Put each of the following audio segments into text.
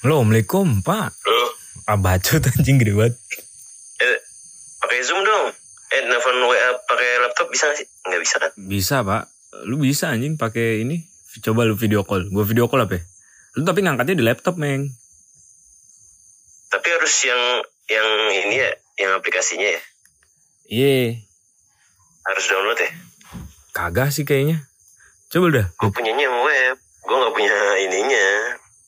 Assalamualaikum, Pak. Halo, Ah, bacot anjing gede banget. eh, pakai Zoom dong. Eh, nelfon WA pakai laptop bisa gak sih? Nggak bisa kan? Bisa, Pak. Lu bisa anjing pakai ini. Coba lu video call. Gua video call apa ya? Lu tapi ngangkatnya di laptop, Meng. Tapi harus yang yang ini ya, yang aplikasinya ya. Iya. Harus download ya. Kagak sih kayaknya. Coba dah. Gue punyanya web. Gue nggak punya ininya.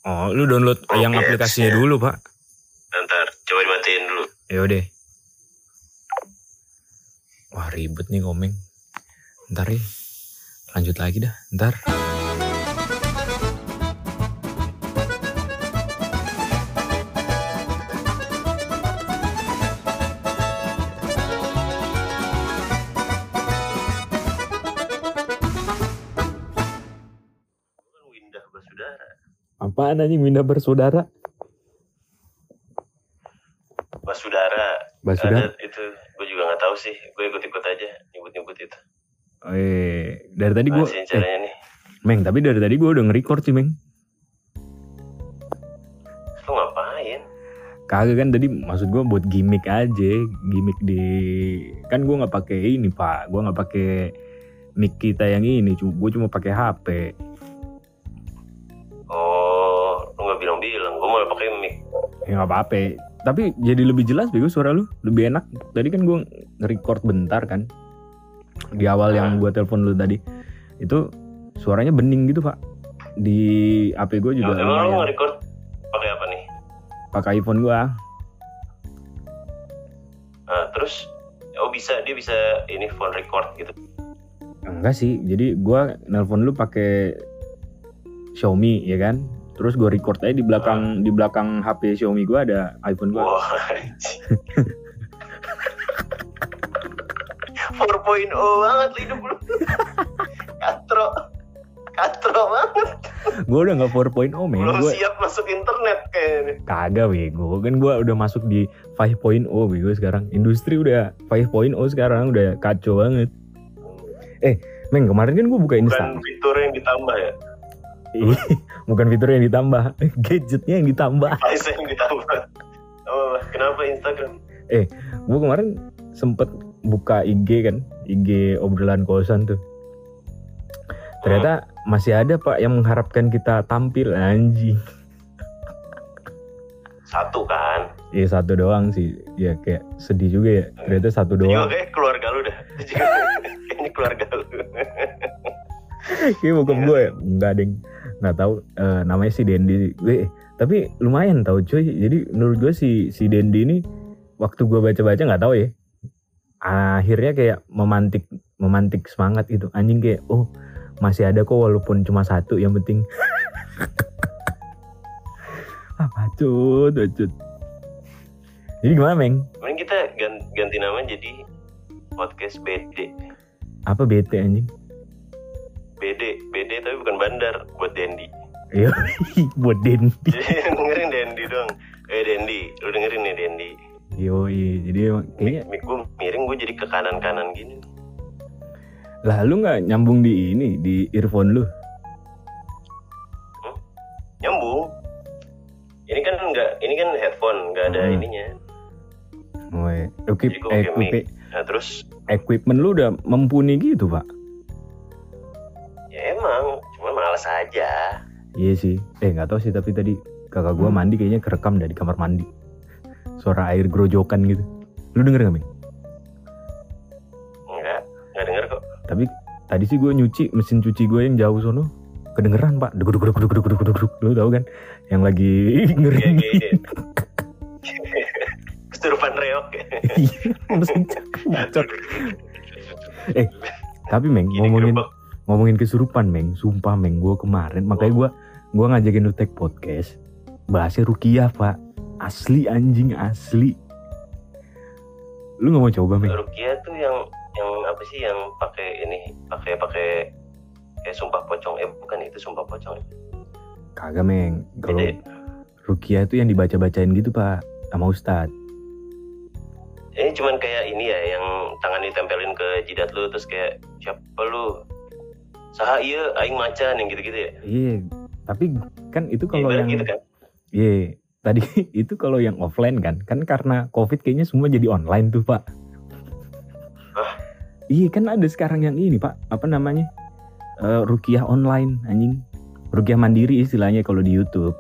Oh, lu download yang aplikasinya dulu, Pak. Ntar coba dimatiin dulu. Yaudah. Wah, ribet nih komeng. Ntar ya. Lanjut lagi dah, ntar. Apaan anjing Winda bersaudara? Basudara. Basudara? Ada itu. Gue juga nggak tahu sih. Gue ikut-ikut aja. Nyebut-nyebut itu. Eh, dari tadi Masih eh, nih. Meng, tapi dari tadi gua udah nge-record sih, Meng. Lu ngapain? Kagak kan tadi maksud gua buat gimmick aja, gimmick di kan gua nggak pakai ini, Pak. Gua nggak pakai mic kita yang ini, gua cuma pakai HP. Ya nggak apa-apa. Tapi jadi lebih jelas bego suara lu, lebih enak. Tadi kan gua nge-record bentar kan. Di awal yang gua telepon lu tadi. Itu suaranya bening gitu, Pak. Di HP gua juga Emang lu nge-record pakai apa nih? Pakai iPhone gua. Nah, terus oh bisa dia bisa ini phone record gitu. Enggak sih, jadi gua nelpon lu pakai Xiaomi ya kan. Terus gua record aja di belakang di belakang HP Xiaomi gua ada iPhone. Wah. anjing. 4.0 banget hidup lu. Katro. Katro banget. Gua udah nggak 4.0 men, Belum gua siap masuk internet kayaknya. kagak bego. Kan gua udah masuk di 5.0 bego sekarang. Industri udah 5.0 sekarang udah kacau banget. Eh, Meng, kemarin kan gua buka Bukan Insta. fitur yang ditambah ya. Bukan fitur yang ditambah, gadgetnya yang ditambah. Device yang ditambah. Oh, kenapa Instagram? Gua kemarin sempet buka IG kan, IG obrolan kosan tuh. Ternyata masih ada pak yang mengharapkan kita tampil anjing. Satu kan. Iya satu doang sih, ya kayak sedih juga ya. Ternyata satu Juga doang. kayak keluarga lu dah. Kayaknya keluarga lu. Kayak bokap gue ya, nggak deng, nggak tahu. Eh, namanya si Dendi. Gue, tapi lumayan tau cuy. Jadi menurut gue si si Dendi ini waktu gue baca-baca nggak tahu ya. Akhirnya kayak memantik memantik semangat gitu. Anjing kayak oh masih ada kok walaupun cuma satu yang penting. ah bacut, bacut. Jadi gimana Meng? Mending kita ganti, ganti nama jadi podcast BD. Apa bete anjing? BD, BD tapi bukan bandar buat Dendi. Iya, buat Dendi. Dengerin Dendi dong. Eh Dendi, lu dengerin nih Dendi. Yo, jadi kayaknya Mik gue miring gue jadi ke kanan-kanan gini. lah lu nggak nyambung di ini di earphone lu. Nyambung. Ini kan enggak, ini kan headphone, enggak ada Hmm. ininya. Woi, equip, equip. Nah terus equipment lu udah mumpuni gitu pak? Iya sih. Eh nggak tahu sih tapi tadi kakak gua mandi kayaknya kerekam dari kamar mandi. Suara air grojokan gitu. Lu denger gak Ming? Enggak, enggak denger kok. Tapi tadi sih gue nyuci mesin cuci gue yang jauh sono kedengeran pak. Deguk deguk deguk deguk deguk deguk. Lu tahu kan? Yang lagi Kayak ngering. kayak Kesurupan reok. Iya, mesin bacot. Eh, Tapi Meng ngomongin ngomongin kesurupan Meng, sumpah Meng gue kemarin makanya gue gua ngajakin lu take podcast. Bahasnya Rukiah pak. Asli anjing asli. Lu nggak mau coba Meng Rukia tuh yang yang apa sih yang pakai ini pakai pakai kayak sumpah pocong. Eh bukan itu sumpah pocong. Kagak Meng. Kalau Rukiah itu yang dibaca-bacain gitu pak sama Ustad. Ini cuman kayak ini ya yang tangan ditempelin ke jidat lu terus kayak siapa lu? Saha iya aing macan yang gitu-gitu ya? Iya tapi kan itu kalau Ibarat yang gitu kan Iya, tadi itu kalau yang offline kan, kan karena covid kayaknya semua jadi online tuh pak. Hah? Iya kan ada sekarang yang ini pak, apa namanya? Eh, rukiah online anjing. Rukiah mandiri istilahnya kalau di YouTube.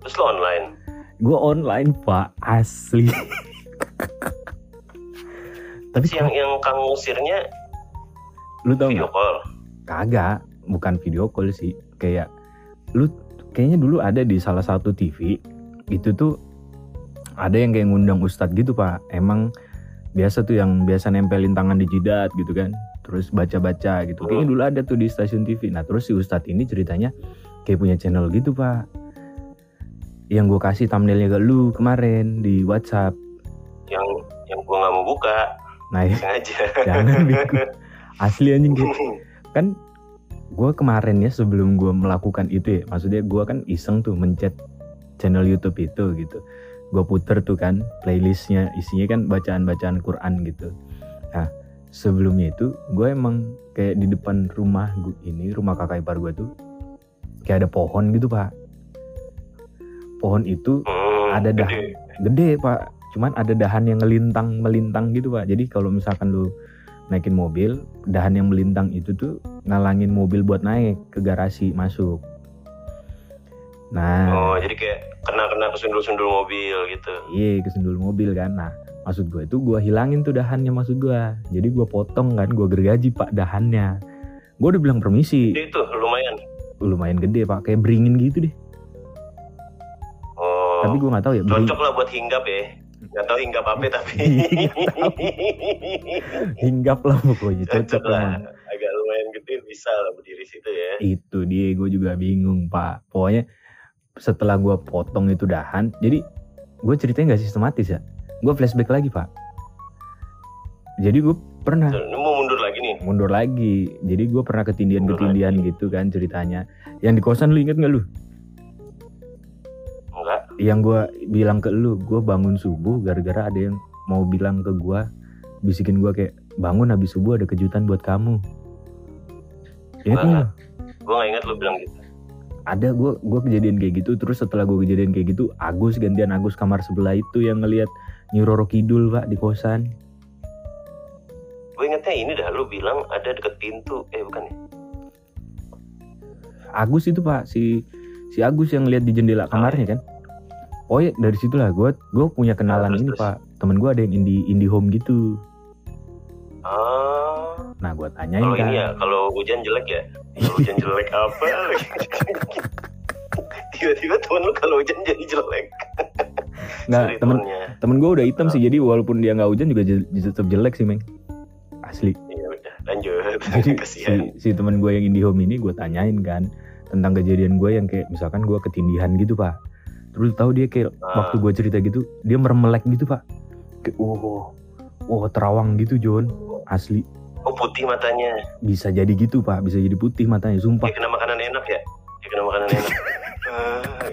Terus lo online. Gue online pak, asli. Tapi yang yang kang ngusirnya lu tau video nggak? call. Kagak, bukan video call sih. Kayak lu kayaknya dulu ada di salah satu TV itu tuh ada yang kayak ngundang ustadz gitu pak. Emang biasa tuh yang biasa nempelin tangan di jidat gitu kan. Terus baca-baca gitu. Kayaknya dulu ada tuh di stasiun TV. Nah terus si ustadz ini ceritanya kayak punya channel gitu pak. Yang gue kasih thumbnailnya ke lu kemarin di WhatsApp. Yang yang gua nggak mau buka Nah ya, sengaja. jangan. Asli anjing kayak kan gue kemarin ya sebelum gue melakukan itu ya maksudnya gue kan iseng tuh mencet channel YouTube itu gitu gue puter tuh kan playlistnya isinya kan bacaan-bacaan Quran gitu nah sebelumnya itu gue emang kayak di depan rumah gue ini rumah kakak ipar gue tuh kayak ada pohon gitu pak pohon itu Hmm, Ada dah. gede. gede pak cuman ada dahan yang ngelintang melintang gitu pak jadi kalau misalkan lu naikin mobil dahan yang melintang itu tuh ngalangin mobil buat naik ke garasi masuk nah Oh, jadi kayak kena-kena kesundul-sundul mobil gitu. iya kesendul mobil kan nah maksud gue itu gue hilangin tuh dahannya maksud gue jadi gue potong kan gue gergaji pak dahannya gue udah bilang permisi Jadi itu lumayan. lumayan gede pak kayak beringin gitu deh Oh, tapi gue nggak tahu ya cocok lah buat hinggap ya. Gak tau hinggap apa tapi. hinggap lah pokoknya cocok cocok lah. gede bisa lah berdiri situ ya. itu dia gue juga bingung pak. Pokoknya setelah gue potong itu dahan jadi gue ceritanya nggak sistematis ya. Gue flashback lagi pak. Jadi gue pernah Ini mau mundur lagi nih. mundur lagi. Jadi gue pernah ketindian Mundur ketindian gitu kan ceritanya. Yang di kosan lu inget nggak lu? Enggak. yang gue bilang ke lu gue bangun subuh gara-gara ada yang mau bilang ke gue bisikin gue kayak bangun habis subuh ada kejutan buat kamu Enggak. nggak lu? Gue gak ingat lu bilang gitu. ada gue gue kejadian kayak gitu terus setelah gue kejadian kayak gitu Agus gantian Agus kamar sebelah itu yang ngelihat Nyiroro Kidul pak di kosan Gue ingetnya ini dah lu bilang ada deket pintu. Eh bukan ya? Agus itu pak si si Agus yang lihat di jendela kamarnya kan oh ya dari situlah gue gue punya kenalan Terus, ini terus. pak temen gue ada yang indie indie home gitu Ah, nah gue tanyain kalau kan ini ya, kalau hujan jelek ya. Kalau hujan jelek apa? Tiba-tiba temen lu kalau hujan jadi jelek. nggak Sorry, temen temennya. temen gue udah hitam sih jadi walaupun dia nggak hujan juga tetap jelek sih meng asli Ya udah, lanjut. jadi si, Kasihan. si teman gue yang indie home ini gue tanyain kan tentang kejadian gue yang kayak misalkan gue ketindihan gitu pak terus tahu dia kayak Ah. waktu gue cerita gitu dia meremelek gitu pak kayak oh oh terawang gitu John asli Oh putih matanya. bisa jadi gitu pak bisa jadi putih matanya sumpah Dia kena makanan enak ya? Dia kena makanan enak. Ah,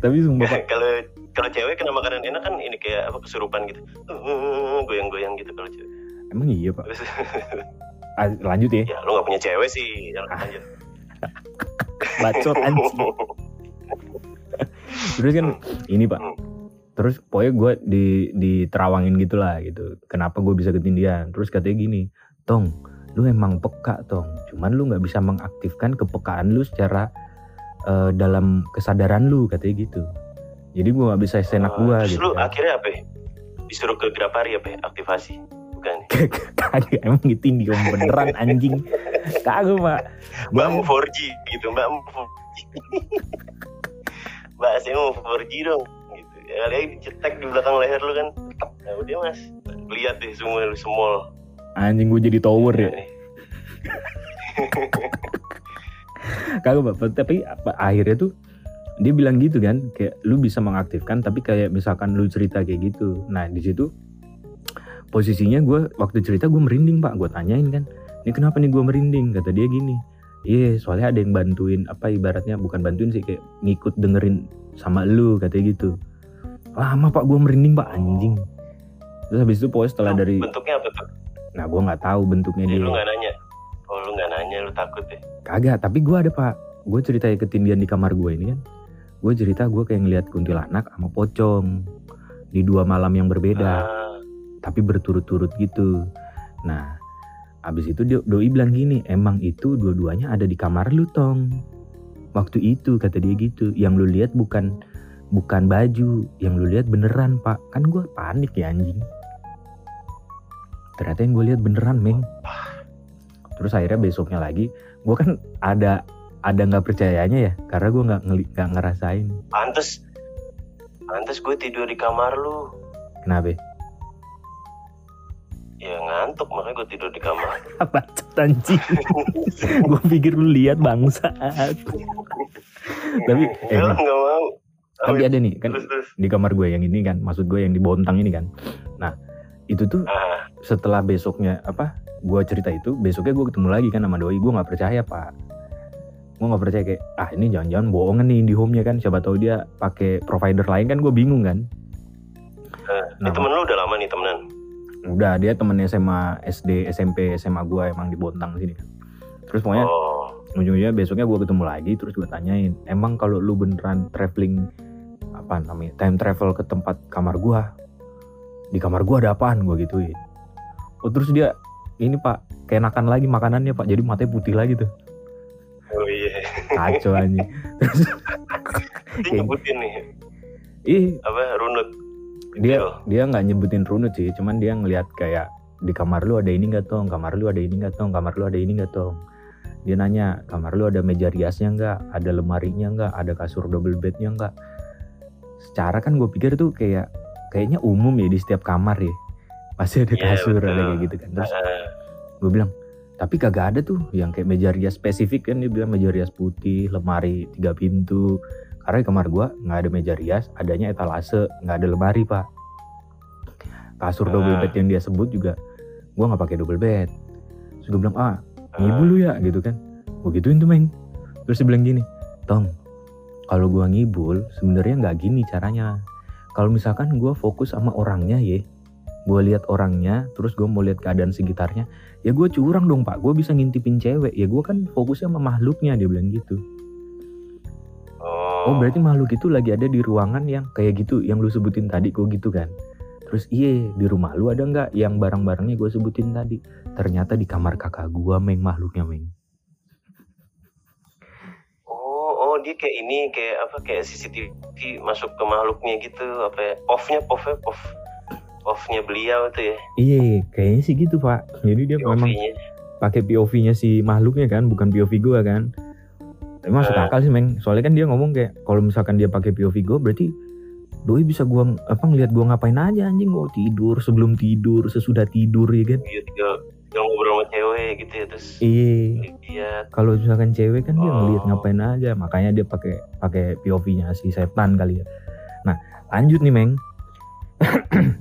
tapi sumpah pak kalau kalau cewek kena makanan enak kan ini kayak apa kesurupan gitu. Uh, Goyang-goyang gitu kalau cewek. emang iya pak Ah, lanjut ya ya lu gak punya cewek sih. Jangan lanjut. bacot anjing terus kan ini pak terus pokoknya gue di diterawangin gitu lah gitu kenapa gue bisa ketindihan terus katanya gini tong lu emang peka tong cuman lu nggak bisa mengaktifkan kepekaan lu secara eh, dalam kesadaran lu katanya gitu jadi gue nggak bisa senak gue Ah, Terus gitu lu kan. akhirnya apa ya? Disuruh ke Grapari apa ya? Aktivasi. Bukan. kagak emang ditindih om beneran anjing kagak Mbak Gua- mau 4G gitu. Mbak mau 4G. Mbak saya mau 4G dong. Ya, kali aja dicetek di belakang leher lu kan. Ya udah mas. Lihat deh semua lu semol. anjing gue jadi tower ya Nih. kagak pak tapi apa, akhirnya tuh dia bilang gitu kan kayak lu bisa mengaktifkan tapi kayak misalkan lu cerita kayak gitu nah di situ posisinya gue waktu cerita gue merinding pak gue tanyain kan ini kenapa nih gue merinding kata dia gini iya soalnya ada yang bantuin apa ibaratnya bukan bantuin sih kayak ngikut dengerin sama lu katanya gitu lama pak gue merinding pak anjing terus habis itu pokoknya setelah dari bentuknya apa tuh? nah gue nggak tahu bentuknya Jadi dia lu nggak nanya. Oh lu nggak nanya lu takut ya? Kagak, tapi gue ada pak. Gue cerita ketindian di kamar gue ini kan. Gue cerita gue kayak ngeliat kuntilanak sama pocong di dua malam yang berbeda, Ah, tapi berturut-turut gitu. Nah, abis itu dia- doi bilang gini, emang itu dua-duanya ada di kamar lu tong. Waktu itu kata dia gitu, yang lu lihat bukan bukan baju, yang lu lihat beneran pak. Kan gue panik ya anjing. Ternyata yang gue lihat beneran meng. Terus akhirnya besoknya lagi, gue kan ada ada nggak percayanya ya, karena gue nggak nggak ngerasain. pantes. Pantes gue tidur di kamar lu. Kenapa? Ya ngantuk makanya gue tidur di kamar. Apa anjing? gue pikir lu lihat bangsat. Tapi eh, nggak mau. Tapi ada nih kan terus terus. di kamar gue yang ini kan, maksud gue yang di Bontang ini kan. Nah itu tuh Ah, setelah besoknya apa? Gue cerita itu, besoknya gue ketemu lagi kan sama doi. Gue nggak percaya pak. Gue nggak percaya kayak ah ini jangan-jangan bohongan nih di home nya kan. Siapa tahu dia pakai provider lain kan gue bingung kan. ini temen lu udah lama nih temenan. Udah dia temen SMA, SD, SMP, SMA gue emang di Bontang sini kan. Terus pokoknya Oh, ujung-ujungnya besoknya gue ketemu lagi terus gue tanyain emang kalau lu beneran traveling apa namanya? Time travel ke tempat kamar gue di kamar gue ada apaan? Gue gituin. Oh terus dia ini pak keenakan lagi makanannya pak. Jadi matanya putih lagi tuh. Oh iya. kacau aja terus Dia nyebutin nih. Ih. Apa? Runut. dia dia nggak nyebutin runut sih. Cuman dia ngelihat kayak di kamar lu ada ini nggak tong? Kamar lu ada ini nggak tong? Kamar lu ada ini nggak tong? Dia nanya kamar lu ada meja riasnya nggak? Ada lemarinya nggak? Ada kasur double bednya nggak secara kan gue pikir tuh kayak kayaknya umum ya di setiap kamar ya. Pasti ada Iya, kasur ada betul. kayak gitu kan. Terus gue bilang tapi kagak ada tuh yang kayak meja rias spesifik kan dia bilang meja rias putih lemari tiga pintu. Karena di kamar gua nggak ada meja rias adanya etalase nggak ada lemari pak. Kasur double Ah. bed yang dia sebut juga gua nggak pakai double bed. Terus gue bilang ah ngibu lu ya gitu kan. Gue gituin tuh meng terus dia bilang gini tong kalau gua ngibul sebenarnya nggak gini caranya. Kalau misalkan gua fokus sama orangnya ya gue lihat orangnya terus gue mau lihat keadaan sekitarnya ya gue curang dong pak. Gue bisa ngintipin cewek. Ya gue kan fokusnya sama makhluknya dia bilang gitu. Oh, oh berarti makhluk itu lagi ada di ruangan yang kayak gitu yang lu sebutin tadi gue gitu kan? Terus iya di rumah lu ada nggak yang barang-barangnya gue sebutin tadi? Ternyata di kamar kakak gue meng makhluknya meng oh, dia kayak ini kayak apa kayak CCTV masuk ke makhluknya gitu apa ya? Off-nya, off-nya, off. Off-nya beliau tuh ya. iya kayaknya sih gitu pak jadi dia memang pakai POV-nya si makhluknya kan, bukan POV gue kan. Tapi masuk Eh. akal sih, Meng. Soalnya kan dia ngomong kayak kalau misalkan dia pakai POV gue berarti doi bisa gua apa ngelihat gua ngapain aja anjing mau tidur sebelum tidur sesudah tidur ya kan Dia tinggal ngobrol sama cewek gitu ya terus iya. kalau misalkan cewek kan dia ngelihat Oh. ngapain aja makanya dia pakai pakai POV-nya si setan kali ya. Nah lanjut nih Meng.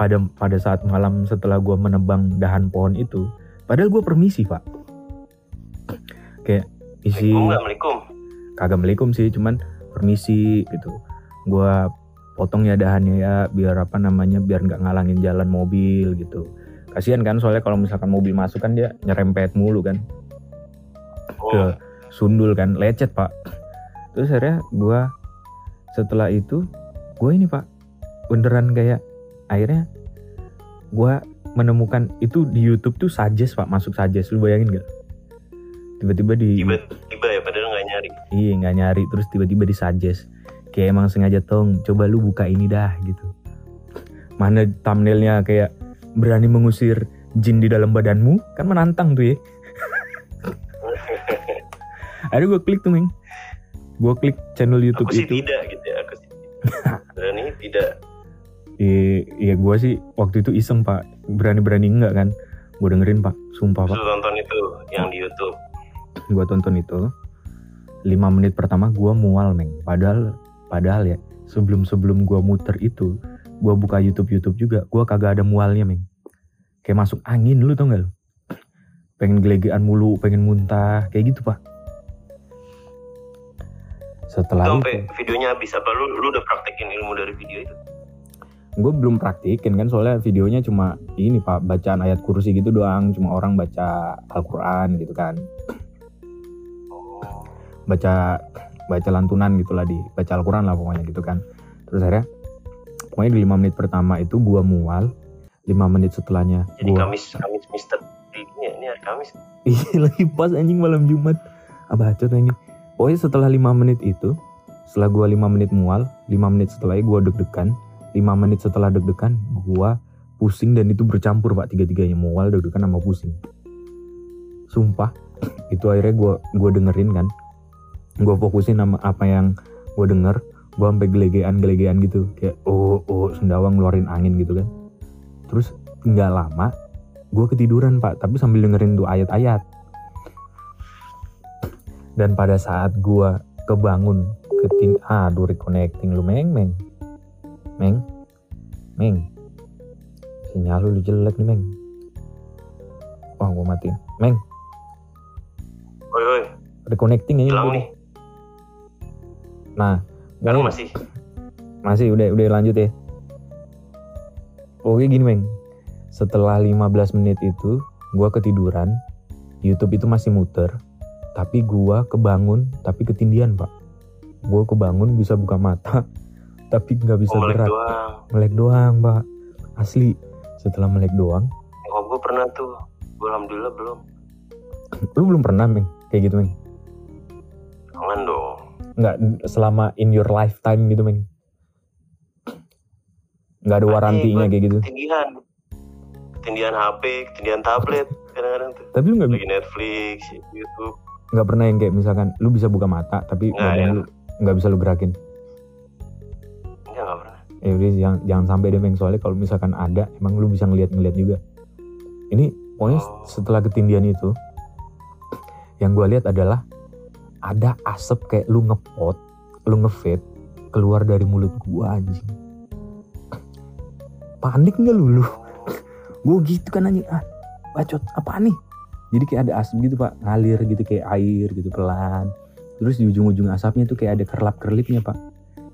Pada pada saat malam setelah gua menebang dahan pohon itu padahal gua permisi pak. Kayak isi Assalamualaikum, kagak melikum sih cuman permisi gitu. Gua potong ya dahannya ya biar apa namanya biar nggak ngalangin jalan mobil gitu kasihan kan soalnya kalau misalkan mobil masuk kan dia nyerempet mulu kan. Oh, ke sundul kan lecet pak. Terus akhirnya gua setelah itu gue ini pak beneran kayak akhirnya gua menemukan itu di YouTube tuh suggest pak masuk suggest lu bayangin gak tiba-tiba di tiba-tiba ya padahal nggak nyari. Iya nggak nyari terus tiba-tiba disuggest kayak emang sengaja tong coba lu buka ini dah gitu. Mana thumbnailnya kayak berani mengusir jin di dalam badanmu kan menantang tuh ya. Ada gue klik tuh meng gue klik channel YouTube Aku sih itu. tidak gitu ya. Aku sih berani tidak. iya iya gue sih waktu itu iseng pak. Berani-berani enggak kan? Gue dengerin pak. Sumpah pak. Lu tonton itu yang di YouTube. gue tonton itu. 5 menit pertama gue mual meng padahal padahal ya sebelum sebelum gue muter itu gue buka YouTube YouTube juga gue kagak ada mualnya meng kayak masuk angin lu tau gak lu? Pengen gelegean mulu pengen muntah kayak gitu pak. Setelah Itu itu videonya habis apa? Lu lu udah praktekin ilmu dari video itu? gue belum praktikin kan? Soalnya videonya cuma ini pak bacaan ayat kursi gitu doang. Cuma orang baca Al-Quran gitu kan. Oh. baca baca lantunan gitu lah di baca Al-Quran lah pokoknya gitu kan. Terus akhirnya pokoknya di lima menit pertama itu gua mual lima menit setelahnya Jadi gua Kamis Kamis Mister. Ini ini hari Kamis. iya lagi pas anjing malam Jumat. Apa bacot anjing. Pokoknya setelah lima menit itu setelah gua lima menit mual lima menit setelahnya gua deg-degan lima menit setelah deg-degan gua pusing dan itu bercampur pak. Tiga-tiganya mual deg-degan sama pusing. Sumpah itu akhirnya gua gua dengerin kan. Gua fokusin sama apa yang gua denger gua sampai gelegean-gelegean gitu. Kayak oh oh sendawang ngeluarin angin gitu kan. Terus nggak lama gue ketiduran pak. Tapi sambil dengerin tuh ayat-ayat. Dan pada saat gue kebangun ketin aduh reconnecting lu meng meng. Meng meng. Sinyal lu jelek nih meng. Wah gue matiin. Meng. Oi oi, reconnecting gua. nih. nah Sekarang ini- masih. masih udah udah lanjut ya. Oke gini meng setelah 15 menit itu gua ketiduran. YouTube itu masih muter. Tapi gua kebangun tapi ketindian pak. Gua kebangun bisa buka mata tapi nggak bisa Oh, melek gerak. doang. melek doang pak. Asli setelah melek doang. Oh, gue pernah tuh. Gue alhamdulillah belum. lu belum pernah meng kayak gitu meng Jangan dong. Nggak selama in your lifetime gitu meng nggak ada warantinya kayak gitu Ketindihan. Ketindihan HP, ketindihan tablet. Kadang-kadang tuh. tapi lu nggak Lagi Netflix, YouTube. nggak pernah yang kayak misalkan lu bisa buka mata tapi Nggak, ya. lu nggak bisa lu gerakin Enggak, enggak pernah. ya udah jangan jangan sampai deh Meng soalnya kalau misalkan ada emang lu bisa ngeliat ngeliat juga ini pokoknya Oh. setelah ketindian itu yang gue lihat adalah ada asap kayak lu ngepot lu ngevape keluar dari mulut gua anjing. Panik nggak lu lu? Gue gitu kan anjing. Ah bacot apa nih? Jadi kayak ada asap gitu pak. Ngalir gitu kayak air gitu pelan. Terus di ujung-ujung asapnya tuh kayak ada kerlap-kerlipnya pak.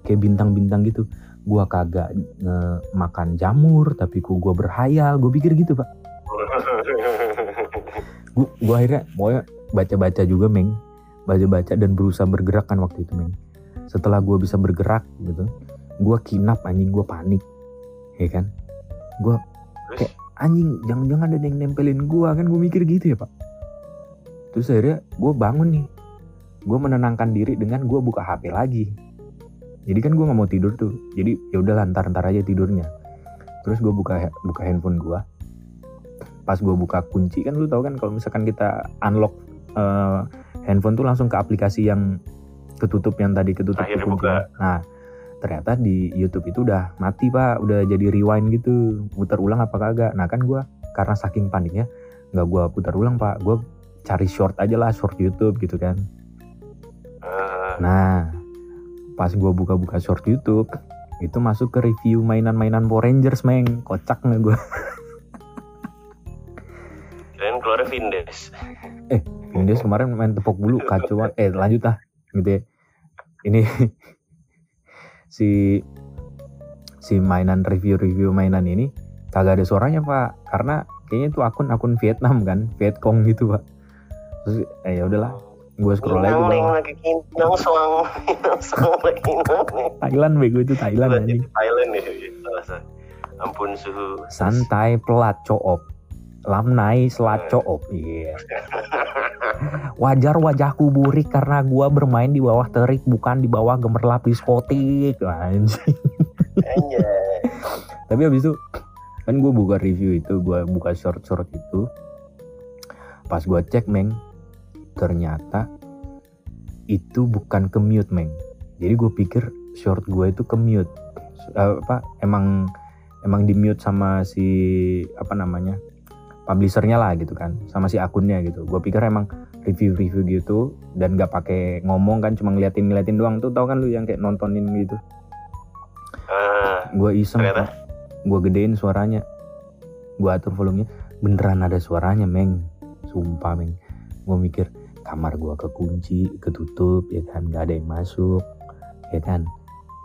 Kayak bintang-bintang gitu. Gua kagak nge- makan jamur tapi ku gua berhayal. Gue pikir gitu pak. Gua, gua akhirnya pokoknya baca-baca juga meng baca-baca dan berusaha bergerak kan waktu itu meng setelah gua bisa bergerak gitu gua kinap anjing gua panik. Ya kan? Terus, anjing jangan-jangan ada yang nempelin gua kan gue mikir gitu ya pak. Terus akhirnya gue bangun nih. Gue menenangkan diri dengan gue buka HP lagi. Jadi kan gue nggak mau tidur tuh. Jadi ya udah lantar ntar aja tidurnya. Terus gue buka buka handphone gue pas gue buka kunci kan lu tahu kan kalau misalkan kita unlock eh, handphone tuh langsung ke aplikasi yang ketutup yang tadi ketutup Akhirnya buka. nah ternyata di YouTube itu udah mati pak. Udah jadi rewind gitu. Putar ulang apa kagak. Nah kan gue karena saking paniknya nggak gue putar ulang pak. Gue cari short aja lah short YouTube gitu kan. Eh, nah pas gue buka-buka short YouTube itu masuk ke review mainan-mainan Power Rangers meng. Kocak nggak gue kirain keluar Vindes. Vindes kemarin main tepok bulu kacau banget. eh lanjut lah gitu ya ini si si mainan review-review mainan ini kagak ada suaranya pak karena kayaknya itu akun akun Vietnam kan Vietcong gitu pak terus eh, ya udahlah gue scroll lagi. Thailand bego itu Thailand Thailand ya. Salah. Ampun suhu. santai pelat coop lamnai selat coop iya. Wajar wajahku burik karena gua bermain di bawah terik bukan di bawah gemerlap diskotik anjing. Anjay. tapi habis itu kan gue buka review itu gue buka short short itu. Pas gue cek meng ternyata itu bukan ke mute meng. Jadi gue pikir short gue itu ke mute. Eh, apa emang emang di mute sama si apa namanya publishernya lah gitu kan sama si akunnya gitu. Gue pikir emang review-review gitu dan gak pakai ngomong kan cuma ngeliatin ngeliatin doang. Tuh tau kan lu yang kayak nontonin gitu? Ah, gue iseng Ternyata? gue gedein suaranya. Gue atur volumenya. Beneran ada suaranya meng. Sumpah meng. Gue mikir kamar gue kekunci ketutup ya kan? Gak ada yang masuk ya kan?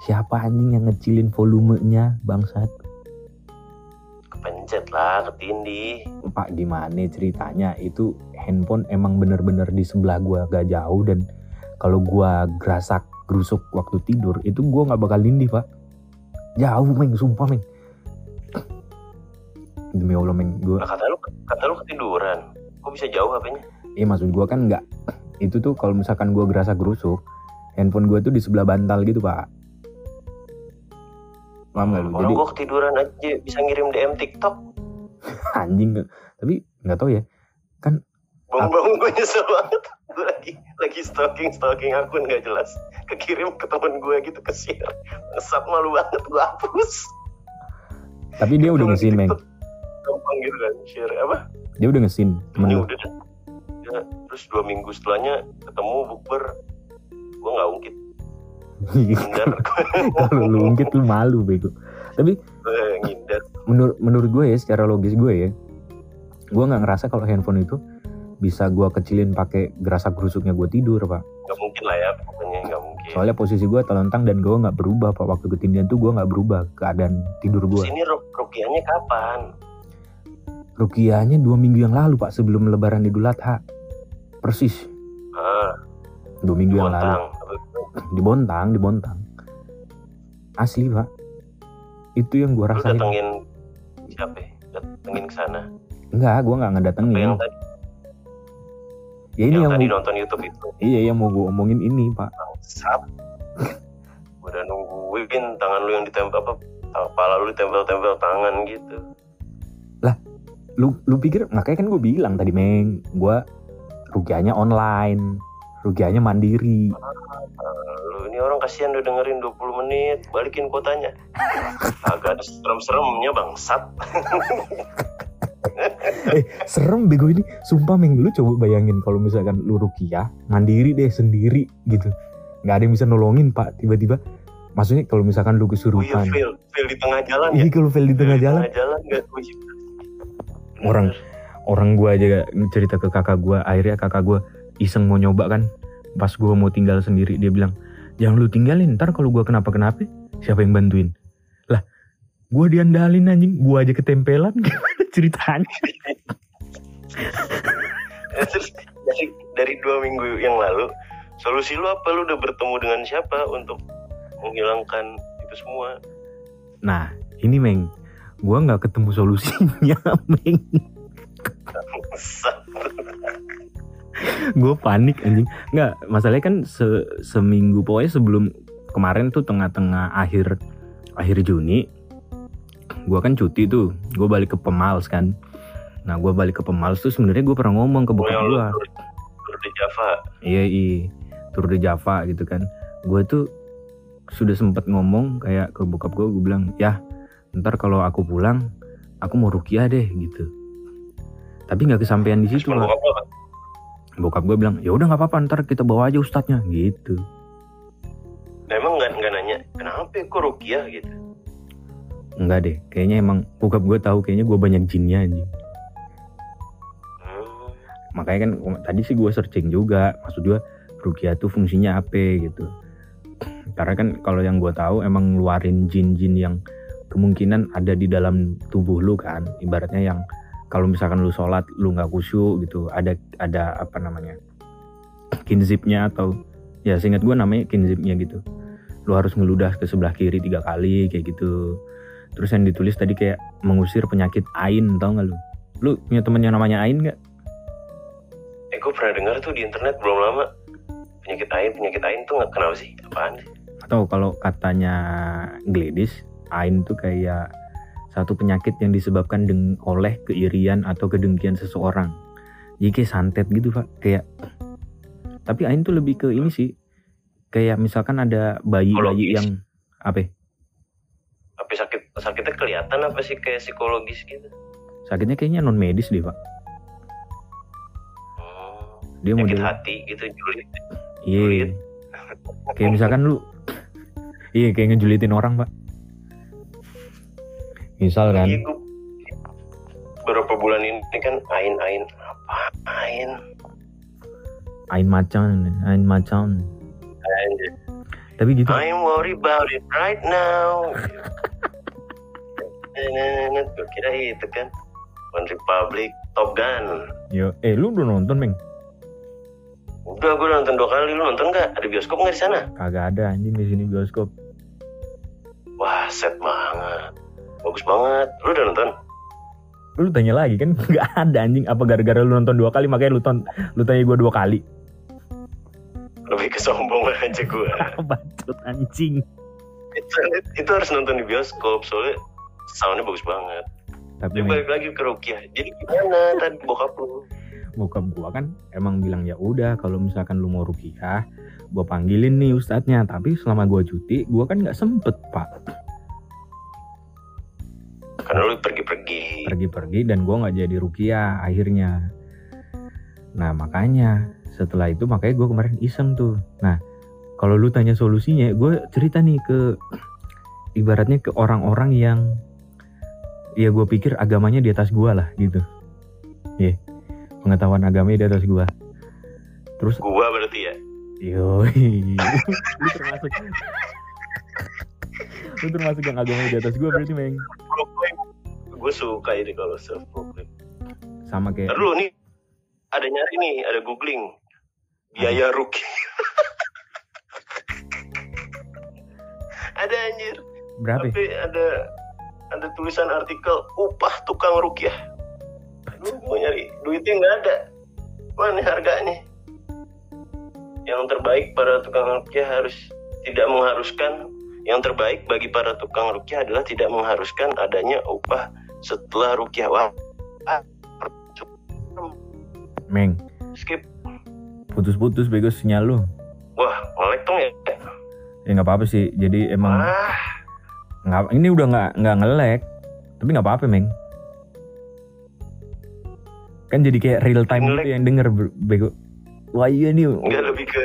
Siapa anjing yang ngecilin volumenya bangsat pak ketindih Pak gimana ceritanya? Itu handphone emang bener-bener di sebelah gua gak jauh dan kalau gua gerasak gerusuk waktu tidur itu gua nggak bakal lindih pak. Jauh meng sumpah meng demi allah meng gua nah, kata lu kata lu ketiduran. Kok bisa jauh hpnya eh maksud gua kan nggak. Itu tuh kalau misalkan gua gerasak gerusuk handphone gua tuh di sebelah bantal gitu pak. Paham nggak lu? Orang gua ketiduran aja bisa ngirim dm tiktok anjing tapi nggak tahu ya. Bangun-bangun gue nyesel banget. Gue lagi lagi stalking stalking akun nggak jelas. Kekirim ke temen gue gitu ke share ngesap malu banget gue hapus. Tapi dia udah ngesin meng. gampang gitu kan share apa? Dia udah ngesin temen ini udah. Dah. Ya, terus dua minggu setelahnya ketemu bukber. Gue nggak ungkit. Kalau lu ungkit lu malu bego. Tapi Gue ngindar menurut menurut gue ya secara logis gue ya gue nggak ngerasa kalau handphone itu bisa gue kecilin pakai gerasak gerusuknya gue tidur pak. Nggak mungkin lah ya pokoknya nggak mungkin. Soalnya posisi gue telentang dan gue nggak berubah pak. Waktu ketindihan tuh gue nggak berubah keadaan tidur gue. Ini ru- rukiahnya kapan? Rukiahnya dua minggu yang lalu pak sebelum lebaran idul adha. Persis. Ah. Dua minggu yang lalu. Di Bontang di Bontang asli pak. Itu yang gue rasain. datengin siapa ya? datengin ke sana? Enggak gue nggak Apa yang ngedatengin tadi? Ya ini yang, yang tadi mau, nonton YouTube itu? Iya yang mau gue omongin ini pak. Sap udah nungguin tangan lu yang ditempel apa kepala lu ditempel-tempel tangan gitu. Lu lu pikir makanya kan gue bilang tadi meng gue rugianya online rugianya mandiri. Orang kasihan udah dengerin 20 menit balikin kuotanya. Agak ada serem-seremnya bangsat. Eh serem bego ini. Sumpah meng lu coba bayangin kalau misalkan lu rukiah mandiri deh sendiri gitu. Nggak ada yang bisa nolongin pak tiba-tiba. Maksudnya kalau misalkan lu oh iya kesurupan fail fail di tengah jalan ya? iya kalau fail di tengah Fail jalan. tengah jalan kunci Orang- orang gua aja cerita ke kakak gua. Akhirnya kakak gua iseng mau nyoba kan. Pas gua mau tinggal sendiri dia bilang jangan lu tinggalin ntar kalau gua kenapa kenapa siapa yang bantuin? Lah gua diandalin anjing. Gua aja ketempelan gimana ceritanya? Dari dari dua minggu yang lalu solusi lu apa? Lu udah bertemu dengan siapa untuk menghilangkan itu semua? Nah ini meng. Gua nggak ketemu solusinya meng. Gue panik anjing. Nggak masalahnya kan se- seminggu pokoknya sebelum kemarin tuh tengah-tengah akhir akhir Juni gue kan cuti tuh. Gue balik ke Pemals kan. Nah gue balik ke Pemals tuh sebenarnya gue pernah ngomong ke Oh, bokap lu gue tur, di Java? Iya iya. Tur de Java gitu kan. Gue tuh sudah sempet ngomong kayak ke bokap gue gue bilang ya ntar kalau aku pulang aku mau rukiah deh gitu. Tapi nggak kesampaian di situ bokap apa? Bokap gue bilang ya udah nggak apa-apa ntar kita bawa aja ustadznya gitu. Nah, emang nggak nggak nanya kenapa ya kok rukiah? gitu. Enggak deh kayaknya emang bokap gue tahu kayaknya gue banyak jinnya anjing. Hmm. makanya kan tadi sih gue searching juga maksud gue rukiah tuh fungsinya apa gitu. Karena kan kalau yang gue tahu emang ngeluarin jin-jin yang kemungkinan ada di dalam tubuh lu kan ibaratnya yang kalau misalkan lu sholat lu nggak khusyuk gitu ada ada apa namanya kinzipnya atau ya seingat gue namanya kinzipnya gitu. Lu harus ngeludah ke sebelah kiri tiga kali kayak gitu. Terus yang ditulis tadi kayak mengusir penyakit ain tau nggak lu? Lu punya temen yang namanya ain nggak? Eh gue pernah dengar tuh di internet belum lama. Penyakit ain penyakit ain tuh nggak kenapa sih. Apaan sih? Atau kalau katanya Gladys Ain tuh kayak satu penyakit yang disebabkan deng oleh keirian atau kedengkian seseorang. Jadi kayak santet gitu pak. Kayak tapi Ain tuh lebih ke ini sih. Kayak misalkan ada bayi-bayi yang apa ya, tapi sakit sakitnya kelihatan apa sih kayak psikologis gitu? Sakitnya kayaknya non medis deh pak. Hmm. dia penyakit model hati gitu julid. Iya. Julid. kayak misalkan lu iya kayak ngejulitin orang pak misal kan Iya, gua- beberapa bulan ini kan ain ain apa ain Ain macan Ain macan Anjir. tapi gitu I'm worried about it right now. Gue kira itu kan. One Republic, Top Gun. Yo, eh lu udah nonton, Meng? Udah gue nonton dua kali, lu nonton nggak? Ada bioskop nggak di sana? Kagak ada anjing di sini bioskop. Wah, set banget. Bagus banget. Lu udah nonton? Lu tanya lagi kan nggak ada anjing. Apa gara-gara lu nonton dua kali makanya lu ton lu tanya gue dua kali? Lebih ke sombong aja gue. Bacot anjing. itu, itu harus nonton di bioskop, soalnya soundnya bagus banget. Tapi Meng, balik lagi ke Rukiah. Jadi gimana tadi bokap lu? bokap gua kan emang bilang ya udah kalau misalkan lu mau rukiah, gua panggilin nih ustadznya. Tapi selama gua cuti, gua kan nggak sempet pak Karena lu pergi-pergi. pergi-pergi dan gua nggak jadi rukiah akhirnya. Nah makanya setelah itu makanya gua kemarin iseng tuh. Nah kalau lu tanya solusinya, gue cerita nih ke ibaratnya ke orang-orang yang ya gue pikir agamanya di atas gua lah gitu. Ya pengetahuan agamanya di atas gua. Terus Gua berarti ya. Yoi. lu termasuk lu termasuk yang agamanya di atas gue berarti meng. Gue suka ini kalau self proclaim. sama kayak Ntar nih ada nyari nih, ada googling biaya ruki. ada anjir, berapa tapi ada ada tulisan artikel upah tukang rukiah. Lu mau nyari duitnya nggak ada. Mana harganya? Yang terbaik para tukang rukiah harus tidak mengharuskan yang terbaik bagi para tukang rukiah adalah tidak mengharuskan adanya upah setelah rukiah. Wah, ah, meng skip. putus-putus bego sinyal lu Wah, ngelek dong ya. ya nggak apa-apa sih jadi emang Wah, nggak ini udah nggak nggak ngelek tapi nggak apa-apa meng kan jadi kayak real time Ngelek. gitu yang denger bego wah iya nih nggak lebih ke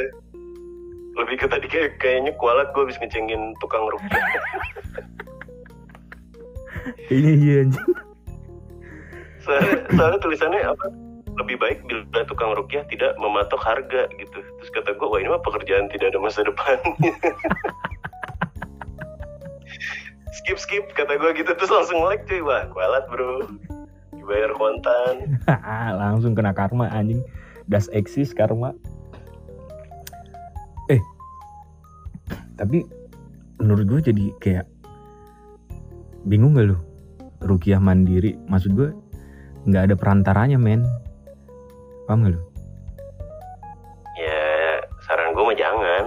lebih ke tadi kayak kayaknya kualat gue habis ngecengin tukang rukiah. ini iya anjing. Soalnya, soalnya tulisannya apa? Lebih baik bila tukang rukiah tidak mematok harga gitu. Terus kata gue, wah ini mah pekerjaan tidak ada masa depan. skip skip kata gue gitu. Terus langsung like cuy. Wah kualat bro. Dibayar kontan. Langsung kena karma anjing. Das eksis karma. Eh. Tapi menurut gue jadi kayak bingung gak lu? Rukiah mandiri maksud gue nggak ada perantaranya men. Paham gak lu? Ya saran gue mah jangan.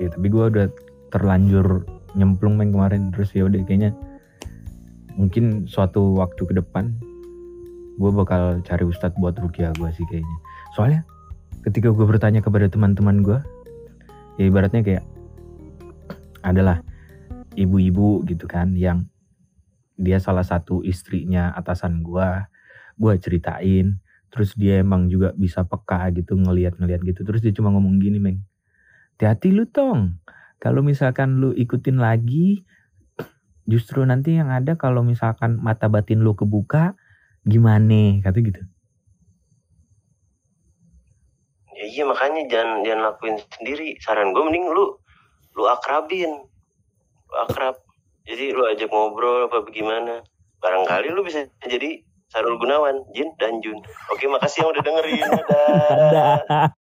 Ya tapi gue udah terlanjur nyemplung main kemarin. Terus ya udah kayaknya mungkin suatu waktu ke depan gue bakal cari ustadz buat rukiah gue sih kayaknya. Soalnya ketika gue bertanya kepada teman-teman gue ya ibaratnya kayak adalah ibu-ibu gitu kan yang dia salah satu istrinya atasan gue gue ceritain. Terus dia emang juga bisa peka gitu ngelihat-ngelihat gitu. Terus dia cuma ngomong gini meng hati-hati lu tong. Kalau misalkan lu ikutin lagi justru nanti yang ada kalau misalkan mata batin lu kebuka gimana kata gitu. Ya iya makanya jangan jangan lakuin sendiri. Saran gue mending lu lu akrabin akrab. Jadi lu ajak ngobrol apa bagaimana barangkali lu bisa jadi Sarul Gunawan Jin dan Jun. Oke makasih yang udah dengerin. Dadah. ada